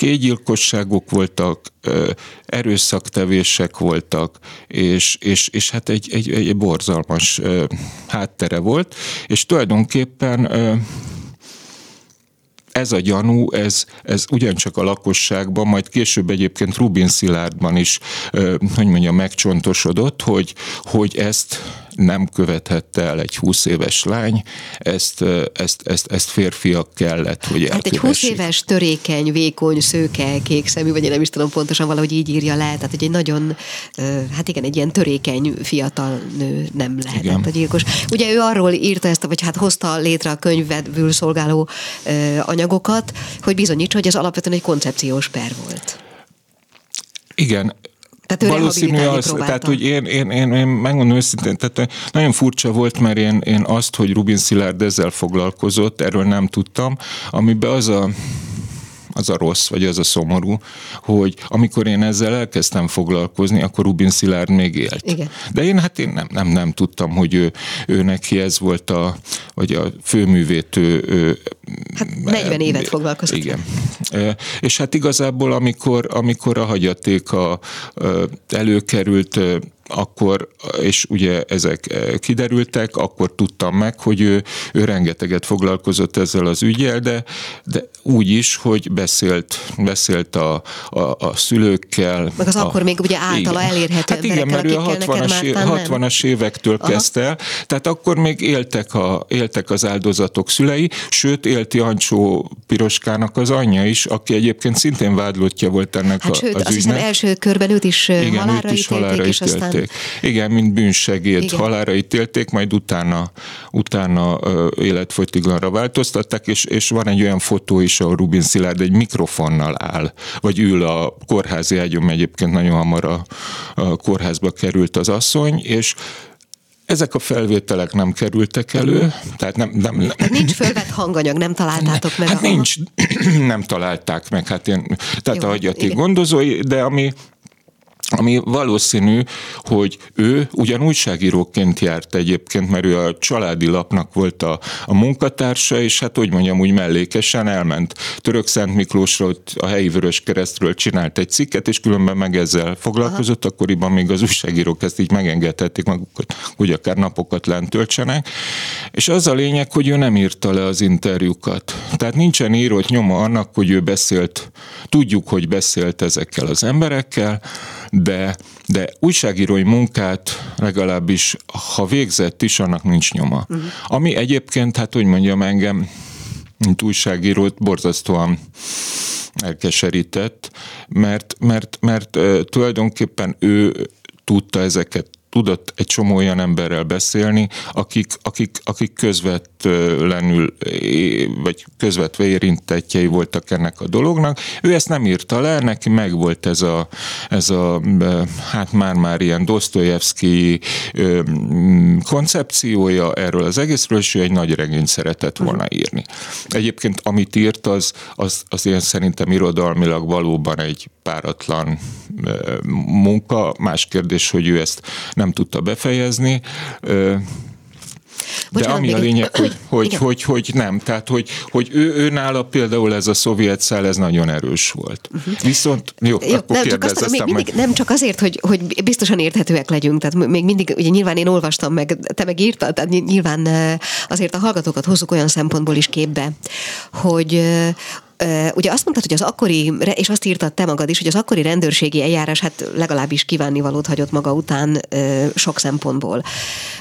kégyilkosságok voltak, erőszaktevések voltak, és, és, és hát egy, egy, egy borzalmas háttere volt, és tulajdonképpen ez a gyanú, ez, ez ugyancsak a lakosságban, majd később egyébként Rubin Szilárdban is, hogy mondjam, megcsontosodott, hogy, hogy ezt nem követhette el egy 20 éves lány, ezt, ezt, ezt, ezt férfiak kellett, hogy Hát egy 20 éves törékeny, vékony, szőke, kék szemű, vagy én nem is tudom pontosan valahogy így írja le, tehát hogy egy nagyon, hát igen, egy ilyen törékeny fiatal nő nem lehetett igen. a gyilkos. Ugye ő arról írta ezt, vagy hát hozta létre a könyvedből szolgáló anyagokat, hogy bizonyítsa, hogy ez alapvetően egy koncepciós per volt. Igen, tehát Valószínű az, próbálta. tehát hogy én, én, én, én megmondom őszintén, tehát nagyon furcsa volt, mert én, én azt, hogy Rubin Szilárd ezzel foglalkozott, erről nem tudtam, amiben az a az a rossz, vagy az a szomorú, hogy amikor én ezzel elkezdtem foglalkozni, akkor Rubin Szilárd még élt. Igen. De én hát én nem, nem, nem tudtam, hogy ő, ő neki ez volt a, vagy a főművét ő, ő Hát 40 évet foglalkozott. Igen. És hát igazából, amikor, amikor a hagyatéka előkerült, akkor, és ugye ezek eh, kiderültek, akkor tudtam meg, hogy ő, ő rengeteget foglalkozott ezzel az ügyel, de, de úgy is, hogy beszélt, beszélt a, a, a szülőkkel. Meg az a, akkor még ugye általa igen. elérhető hát igen, mert ő a 60-as, év, 60-as évektől Aha. kezdte el, tehát akkor még éltek, a, éltek az áldozatok szülei, sőt élt Jancsó Piroskának az anyja is, aki egyébként szintén vádlottja volt ennek hát a, sőt, az azt ügynek. első körben őt is igen, halára őt is ítélték, halára és ítélték. aztán. Igen, mint bűnsegéd Igen. halára ítélték, majd utána, utána életfogytiglanra változtatták, és, és van egy olyan fotó is, ahol Rubin Szilárd egy mikrofonnal áll, vagy ül a kórházi ágyon, egyébként nagyon hamar a, a kórházba került az asszony, és ezek a felvételek nem kerültek elő, tehát nem... nem, nem hát nincs fölvett hanganyag, nem találtátok meg? Hát a nincs, [clears throat] nem találták meg, hát én, tehát Jó, a hagyaték gondozói, de ami ami valószínű, hogy ő ugyan újságíróként járt egyébként, mert ő a családi lapnak volt a, a munkatársa, és hát hogy mondjam, úgy mellékesen elment Török Szent Miklósra, ott a helyi Vörös Keresztről csinált egy cikket, és különben meg ezzel foglalkozott, Aha. akkoriban még az újságírók ezt így megengedhették magukat, hogy akár napokat lent töltsenek. És az a lényeg, hogy ő nem írta le az interjúkat. Tehát nincsen írott nyoma annak, hogy ő beszélt, tudjuk, hogy beszélt ezekkel az emberekkel, de, de újságírói munkát legalábbis, ha végzett is, annak nincs nyoma. Uh-huh. Ami egyébként, hát hogy mondjam, engem, mint újságírót borzasztóan elkeserített, mert, mert, mert tulajdonképpen ő tudta ezeket tudott egy csomó olyan emberrel beszélni, akik, akik, akik közvetlenül, vagy közvetve érintettjei voltak ennek a dolognak. Ő ezt nem írta le, neki meg volt ez a, ez a hát már-már ilyen Dostoyevsky koncepciója erről az egészről, és ő egy nagy regényt szeretett volna írni. Egyébként amit írt, az, az, az ilyen szerintem irodalmilag valóban egy páratlan munka. Más kérdés, hogy ő ezt nem tudta befejezni. De Bocsánat, ami a lényeg, hogy, [coughs] hogy, hogy, hogy nem. Tehát, hogy, hogy ő, ő nála például ez a szovjet szál, ez nagyon erős volt. Uh-huh. Viszont, jó, jó akkor nem, csak azt, még mindig. Nem csak azért, hogy, hogy biztosan érthetőek legyünk, tehát még mindig, ugye nyilván én olvastam meg, te meg írtad, tehát nyilván azért a hallgatókat hozzuk olyan szempontból is képbe, hogy ugye azt mondtad, hogy az akkori, és azt írtad te magad is, hogy az akkori rendőrségi eljárás hát legalábbis kívánnivalót hagyott maga után sok szempontból.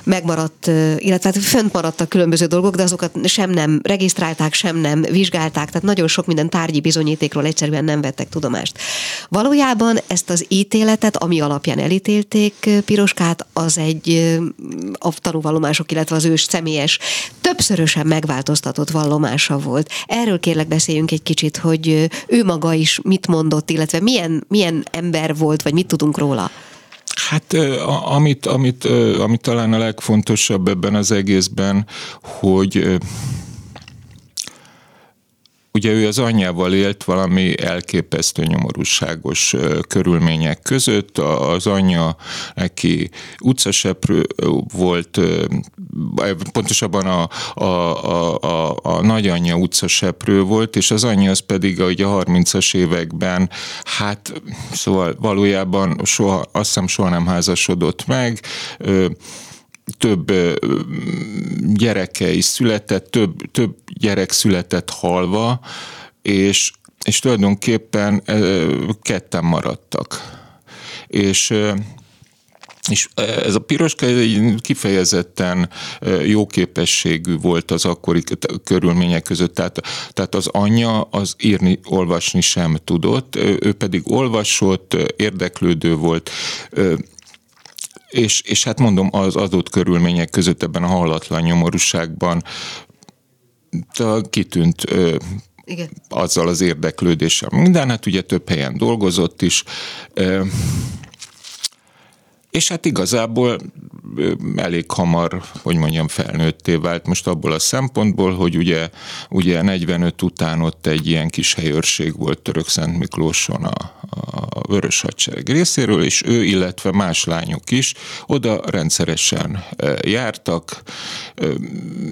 Megmaradt, illetve hát fönt maradtak különböző dolgok, de azokat sem nem regisztrálták, sem nem vizsgálták, tehát nagyon sok minden tárgyi bizonyítékról egyszerűen nem vettek tudomást. Valójában ezt az ítéletet, ami alapján elítélték Piroskát, az egy a tanúvallomások, illetve az ős személyes, többszörösen megváltoztatott vallomása volt. Erről kérlek beszéljünk egy kicsit, hogy ő maga is mit mondott, illetve milyen, milyen ember volt, vagy mit tudunk róla? Hát amit, amit, amit talán a legfontosabb ebben az egészben, hogy Ugye ő az anyjával élt valami elképesztő nyomorúságos körülmények között. Az anyja, neki utcaseprő volt, pontosabban a, a, a, a, a nagyanyja utcaseprő volt, és az anyja az pedig ugye a 30-as években, hát szóval valójában soha, azt hiszem soha nem házasodott meg, több gyereke is született, több, több gyerek született halva, és, és tulajdonképpen ketten maradtak. És és ez a piroska kifejezetten jó képességű volt az akkori körülmények között, tehát, tehát az anyja az írni, olvasni sem tudott, ő pedig olvasott, érdeklődő volt, és, és hát mondom, az adott körülmények között ebben a hallatlan nyomorúságban kitűnt igen. azzal az érdeklődéssel. Minden, hát ugye több helyen dolgozott is, és hát igazából elég hamar, hogy mondjam, felnőtté vált most abból a szempontból, hogy ugye, ugye 45 után ott egy ilyen kis helyőrség volt Török Szent Miklóson a, a Vörös Hadsereg részéről, és ő, illetve más lányok is oda rendszeresen jártak.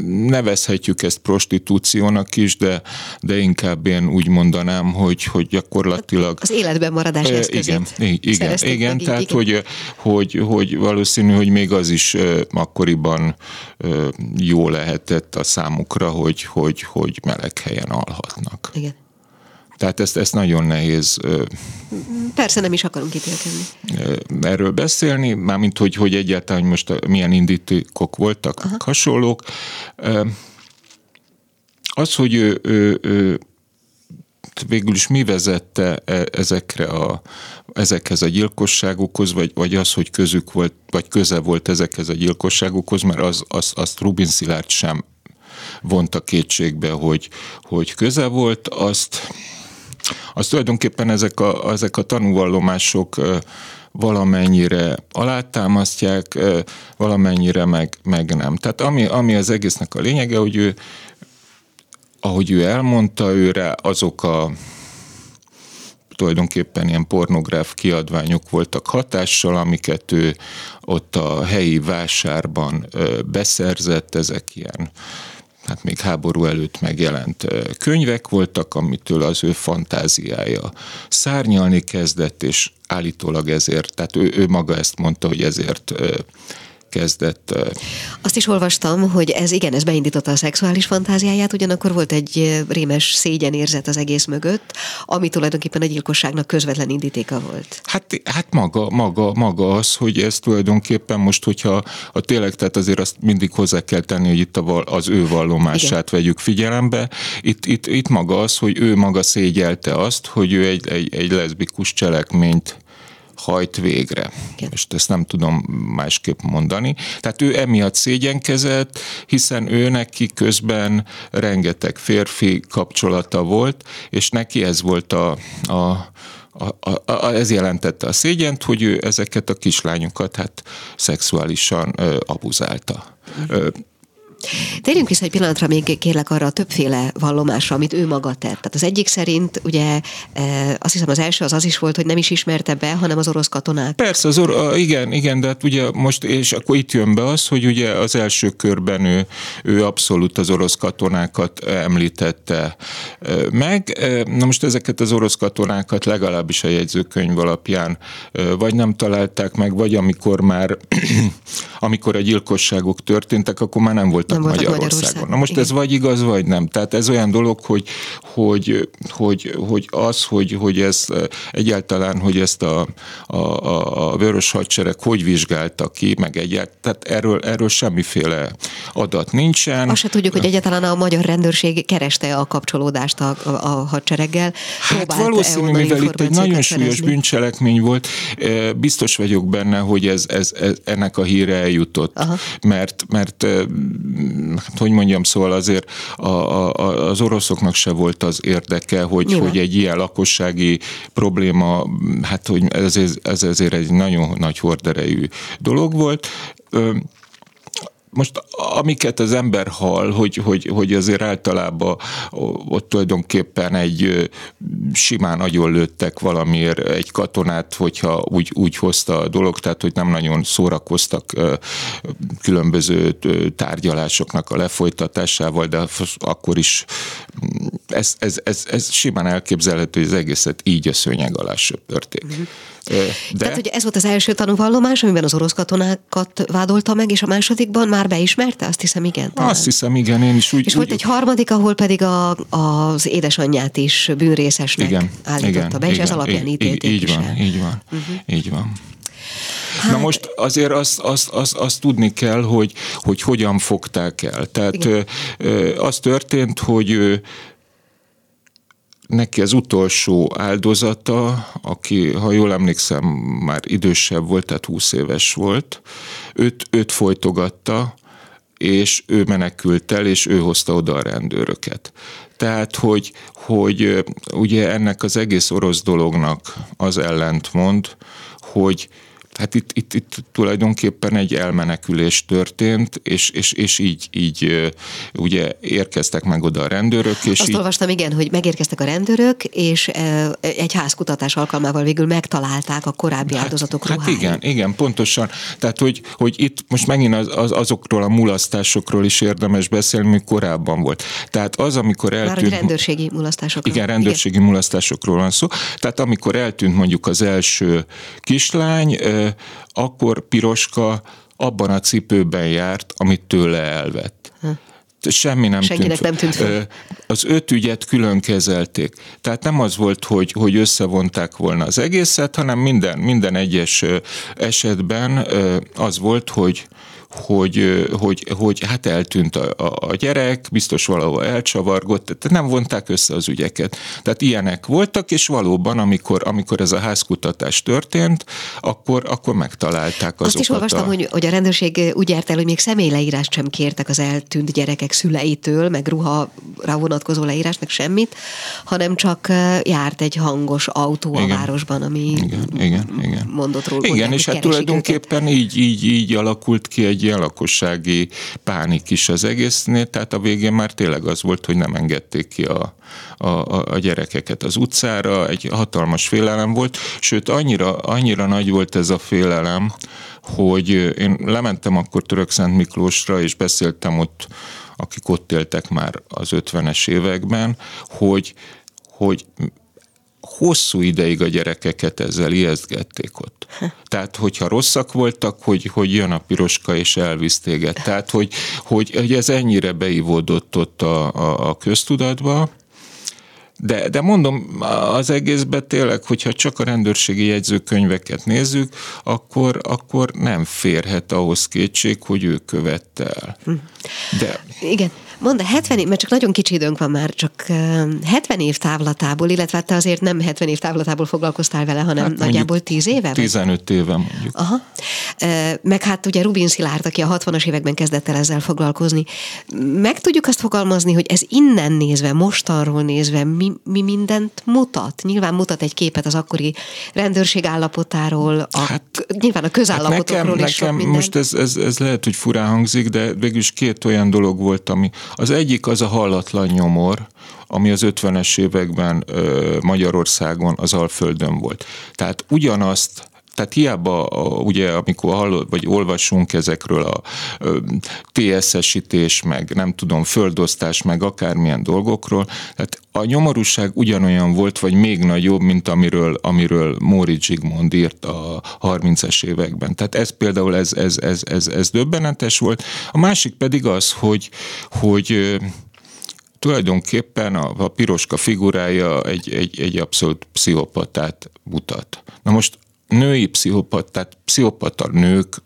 Nevezhetjük ezt prostitúciónak is, de, de inkább én úgy mondanám, hogy, hogy gyakorlatilag... Az életben maradás eszközét. Igen, igen, igen tehát igen. Hogy, hogy, hogy valószínű, hogy még az is akkoriban jó lehetett a számukra, hogy, hogy, hogy meleg helyen alhatnak. Igen. Tehát ezt, ezt nagyon nehéz. Persze nem is akarunk ítélkedni. Erről beszélni, mármint hogy, hogy egyáltalán hogy most milyen indítékok voltak, Aha. hasonlók. Az, hogy ő, ő, ő végül is mi vezette e, ezekre a, ezekhez a gyilkosságokhoz, vagy, vagy az, hogy közük volt, vagy köze volt ezekhez a gyilkosságokhoz, mert az, az, azt Rubin Szilárd sem vonta kétségbe, hogy, hogy köze volt, azt, azt tulajdonképpen ezek a, ezek a tanúvallomások valamennyire alátámasztják, valamennyire meg, meg nem. Tehát ami, ami az egésznek a lényege, hogy ő, ahogy ő elmondta, őre azok a tulajdonképpen ilyen pornográf kiadványok voltak hatással, amiket ő ott a helyi vásárban beszerzett, ezek ilyen hát még háború előtt megjelent könyvek voltak, amitől az ő fantáziája szárnyalni kezdett, és állítólag ezért, tehát ő, ő maga ezt mondta, hogy ezért kezdett. Azt is olvastam, hogy ez igen, ez beindította a szexuális fantáziáját, ugyanakkor volt egy rémes szégyenérzet az egész mögött, ami tulajdonképpen a gyilkosságnak közvetlen indítéka volt. Hát, hát maga, maga, maga az, hogy ez tulajdonképpen most, hogyha a tényleg, tehát azért azt mindig hozzá kell tenni, hogy itt a, az ő vallomását igen. vegyük figyelembe. Itt, itt, itt maga az, hogy ő maga szégyelte azt, hogy ő egy, egy, egy leszbikus cselekményt hajt végre. Igen. És ezt nem tudom másképp mondani. Tehát ő emiatt szégyenkezett, hiszen ő neki közben rengeteg férfi kapcsolata volt, és neki ez volt a, a a, a, a, ez jelentette a szégyent, hogy ő ezeket a kislányokat hát szexuálisan ö, abuzálta. Ö, Térjünk vissza egy pillanatra még kérlek arra a többféle vallomásra, amit ő maga tett. Tehát az egyik szerint ugye e, azt hiszem az első az az is volt, hogy nem is ismerte be, hanem az orosz katonák. Persze, az or- igen, igen, de hát ugye most, és akkor itt jön be az, hogy ugye az első körben ő, ő abszolút az orosz katonákat említette e, meg. E, na most ezeket az orosz katonákat legalábbis a jegyzőkönyv alapján vagy nem találták meg, vagy amikor már [clears throat] amikor a gyilkosságok történtek, akkor már nem voltak nem Magyarországon. Magyarországon. Na most Igen. ez vagy igaz, vagy nem. Tehát ez olyan dolog, hogy, hogy, hogy, hogy az, hogy, hogy ez egyáltalán, hogy ezt a, a, a, a vörös hadsereg hogy vizsgálta ki, meg egyáltalán, tehát erről, erről semmiféle adat nincsen. Azt se tudjuk, hogy egyáltalán a magyar rendőrség kereste a kapcsolódást a, a, a hadsereggel. Hát valószínű, mivel itt egy nagyon súlyos szerezni. bűncselekmény volt, biztos vagyok benne, hogy ez, ez, ez ennek a híre eljutott, Aha. mert, mert hát hogy mondjam, szóval azért a, a, az oroszoknak se volt az érdeke, hogy, hogy egy ilyen lakossági probléma, hát hogy ez, ez ezért egy nagyon nagy horderejű dolog volt most amiket az ember hall, hogy, hogy, hogy azért általában ott tulajdonképpen egy simán nagyon lőttek valamiért egy katonát, hogyha úgy, úgy hozta a dolog, tehát hogy nem nagyon szórakoztak különböző tárgyalásoknak a lefolytatásával, de akkor is ez, ez, ez, ez simán elképzelhető, hogy az egészet így a szőnyeg alá söpörték. Mm-hmm. De... Tehát, hogy ez volt az első tanúvallomás, amiben az orosz katonákat vádolta meg, és a másodikban már beismerte? Azt hiszem, igen. Talán. Azt hiszem, igen, én is úgy. És úgy, volt egy harmadik, ahol pedig a, az édesanyját is bűnrészesnek igen, állította igen, be, és igen, ez alapján ítélték így, így van, el. Így van, uh-huh. így van. Hát... Na most azért azt, azt, azt, azt tudni kell, hogy, hogy hogyan fogták el. Tehát Igen. az történt, hogy neki az utolsó áldozata, aki, ha jól emlékszem, már idősebb volt, tehát 20 éves volt, őt, őt folytogatta, és ő menekült el, és ő hozta oda a rendőröket. Tehát, hogy, hogy ugye ennek az egész orosz dolognak az ellentmond, hogy Hát itt, itt, itt tulajdonképpen egy elmenekülés történt, és, és, és így, így ugye érkeztek meg oda a rendőrök. És Azt így... olvastam, igen, hogy megérkeztek a rendőrök, és egy házkutatás alkalmával végül megtalálták a korábbi hát, áldozatok hát, ruháját. Igen, igen, pontosan. Tehát, hogy, hogy itt most megint az, az, azokról a mulasztásokról is érdemes beszélni, mi korábban volt. Tehát az, amikor eltűnt... Már rendőrségi mulasztásokról. Igen, rendőrségi igen. mulasztásokról van szó. Tehát amikor eltűnt mondjuk az első kislány, akkor Piroska abban a cipőben járt, amit tőle elvett. Hm. Semmi nem Senkinek tűnt. nem tűnt fel. Az öt ügyet külön kezelték. Tehát nem az volt, hogy, hogy összevonták volna az egészet, hanem minden, minden egyes esetben az volt, hogy hogy, hogy, hogy hát eltűnt a, a, gyerek, biztos valahol elcsavargott, tehát nem vonták össze az ügyeket. Tehát ilyenek voltak, és valóban, amikor, amikor ez a házkutatás történt, akkor, akkor megtalálták azokat. Azt is olvastam, a... hogy, hogy a rendőrség úgy járt el, hogy még személyleírást sem kértek az eltűnt gyerekek szüleitől, meg ruha vonatkozó meg semmit, hanem csak járt egy hangos autó igen. a városban, ami igen, igen, igen. mondott róla. Igen, és hát tulajdonképpen őket. így, így, így alakult ki egy ilyen lakossági pánik is az egésznél, tehát a végén már tényleg az volt, hogy nem engedték ki a, a, a gyerekeket az utcára, egy hatalmas félelem volt, sőt annyira, annyira nagy volt ez a félelem, hogy én lementem akkor Török-Szent Miklósra, és beszéltem ott, akik ott éltek már az 50-es években, hogy, hogy hosszú ideig a gyerekeket ezzel ijesztgették ott. [laughs] Tehát, hogyha rosszak voltak, hogy, hogy jön a piroska és elvisz téged. Tehát, hogy, hogy, hogy ez ennyire beivódott ott a, a, a köztudatba, de, de mondom, az egészben tényleg, hogyha csak a rendőrségi jegyzőkönyveket nézzük, akkor, akkor nem férhet ahhoz kétség, hogy ő követte el. Hm. De... Igen. Mondd, 70 év, mert csak nagyon kicsi időnk van már, csak 70 év távlatából, illetve te azért nem 70 év távlatából foglalkoztál vele, hanem hát nagyjából 10 éve? 15 éve mondjuk. Aha. Meg hát ugye Rubin Szilárd, aki a 60-as években kezdett el ezzel foglalkozni. Meg tudjuk azt fogalmazni, hogy ez innen nézve, mostanról nézve mi, mi mindent mutat? Nyilván mutat egy képet az akkori rendőrség állapotáról, a, hát, nyilván a közállapotokról hát nekem, is nekem sok most ez, ez, ez lehet, hogy furán hangzik, de végülis két olyan dolog volt, ami az egyik az a hallatlan nyomor, ami az 50-es években Magyarországon az Alföldön volt. Tehát ugyanazt tehát hiába ugye, amikor hallod, vagy olvasunk ezekről a TSS-ítés, meg nem tudom, földosztás, meg akármilyen dolgokról, tehát a nyomorúság ugyanolyan volt, vagy még nagyobb, mint amiről, amiről Móri Zsigmond írt a 30-es években. Tehát ez például ez, ez, ez, ez, ez döbbenetes volt. A másik pedig az, hogy, hogy tulajdonképpen a, a piroska figurája egy, egy, egy abszolút pszichopatát mutat. Na most női pszichopat, tehát pszichopata nőkről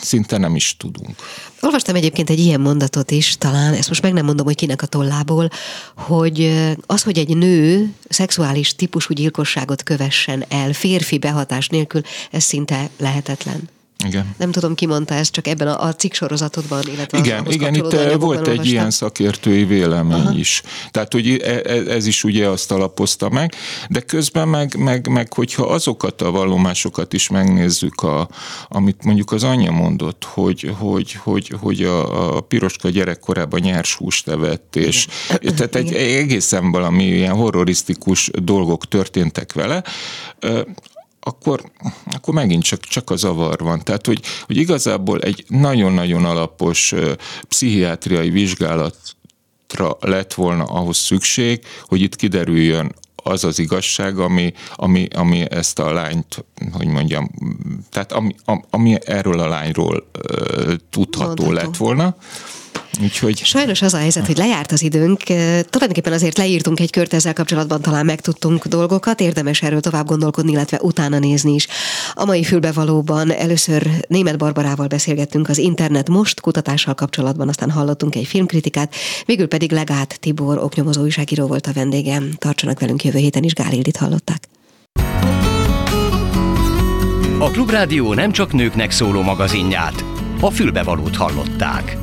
szinte nem is tudunk. Olvastam egyébként egy ilyen mondatot is, talán, ezt most meg nem mondom, hogy kinek a tollából, hogy az, hogy egy nő szexuális típusú gyilkosságot kövessen el férfi behatás nélkül, ez szinte lehetetlen. Igen. Nem tudom, ki mondta ezt, csak ebben a, a cikk sorozatodban, illetve Igen, az, igen itt volt olvastam. egy ilyen szakértői vélemény Aha. is. Tehát, hogy e, e, ez is ugye azt alapozta meg, de közben meg, meg, meg hogyha azokat a vallomásokat is megnézzük, a, amit mondjuk az anyja mondott, hogy, hogy, hogy, hogy a, a piroska gyerekkorában nyers húst evett, és igen. tehát egy igen. egészen valami ilyen horrorisztikus dolgok történtek vele, akkor, akkor megint csak, csak a zavar van. Tehát, hogy, hogy igazából egy nagyon-nagyon alapos pszichiátriai vizsgálatra lett volna ahhoz szükség, hogy itt kiderüljön az az igazság, ami, ami, ami ezt a lányt, hogy mondjam, tehát ami, ami erről a lányról uh, tudható Mondható. lett volna. Úgyhogy... Sajnos az a helyzet, hogy lejárt az időnk. Tulajdonképpen azért leírtunk egy kört ezzel kapcsolatban, talán megtudtunk dolgokat, érdemes erről tovább gondolkodni, illetve utána nézni is. A mai fülbevalóban először német Barbarával beszélgettünk az internet most kutatással kapcsolatban, aztán hallottunk egy filmkritikát, végül pedig Legát Tibor oknyomozó újságíró volt a vendégem. Tartsanak velünk jövő héten is, Gálildit hallották. A Klubrádió nem csak nőknek szóló magazinját, a fülbevalót hallották.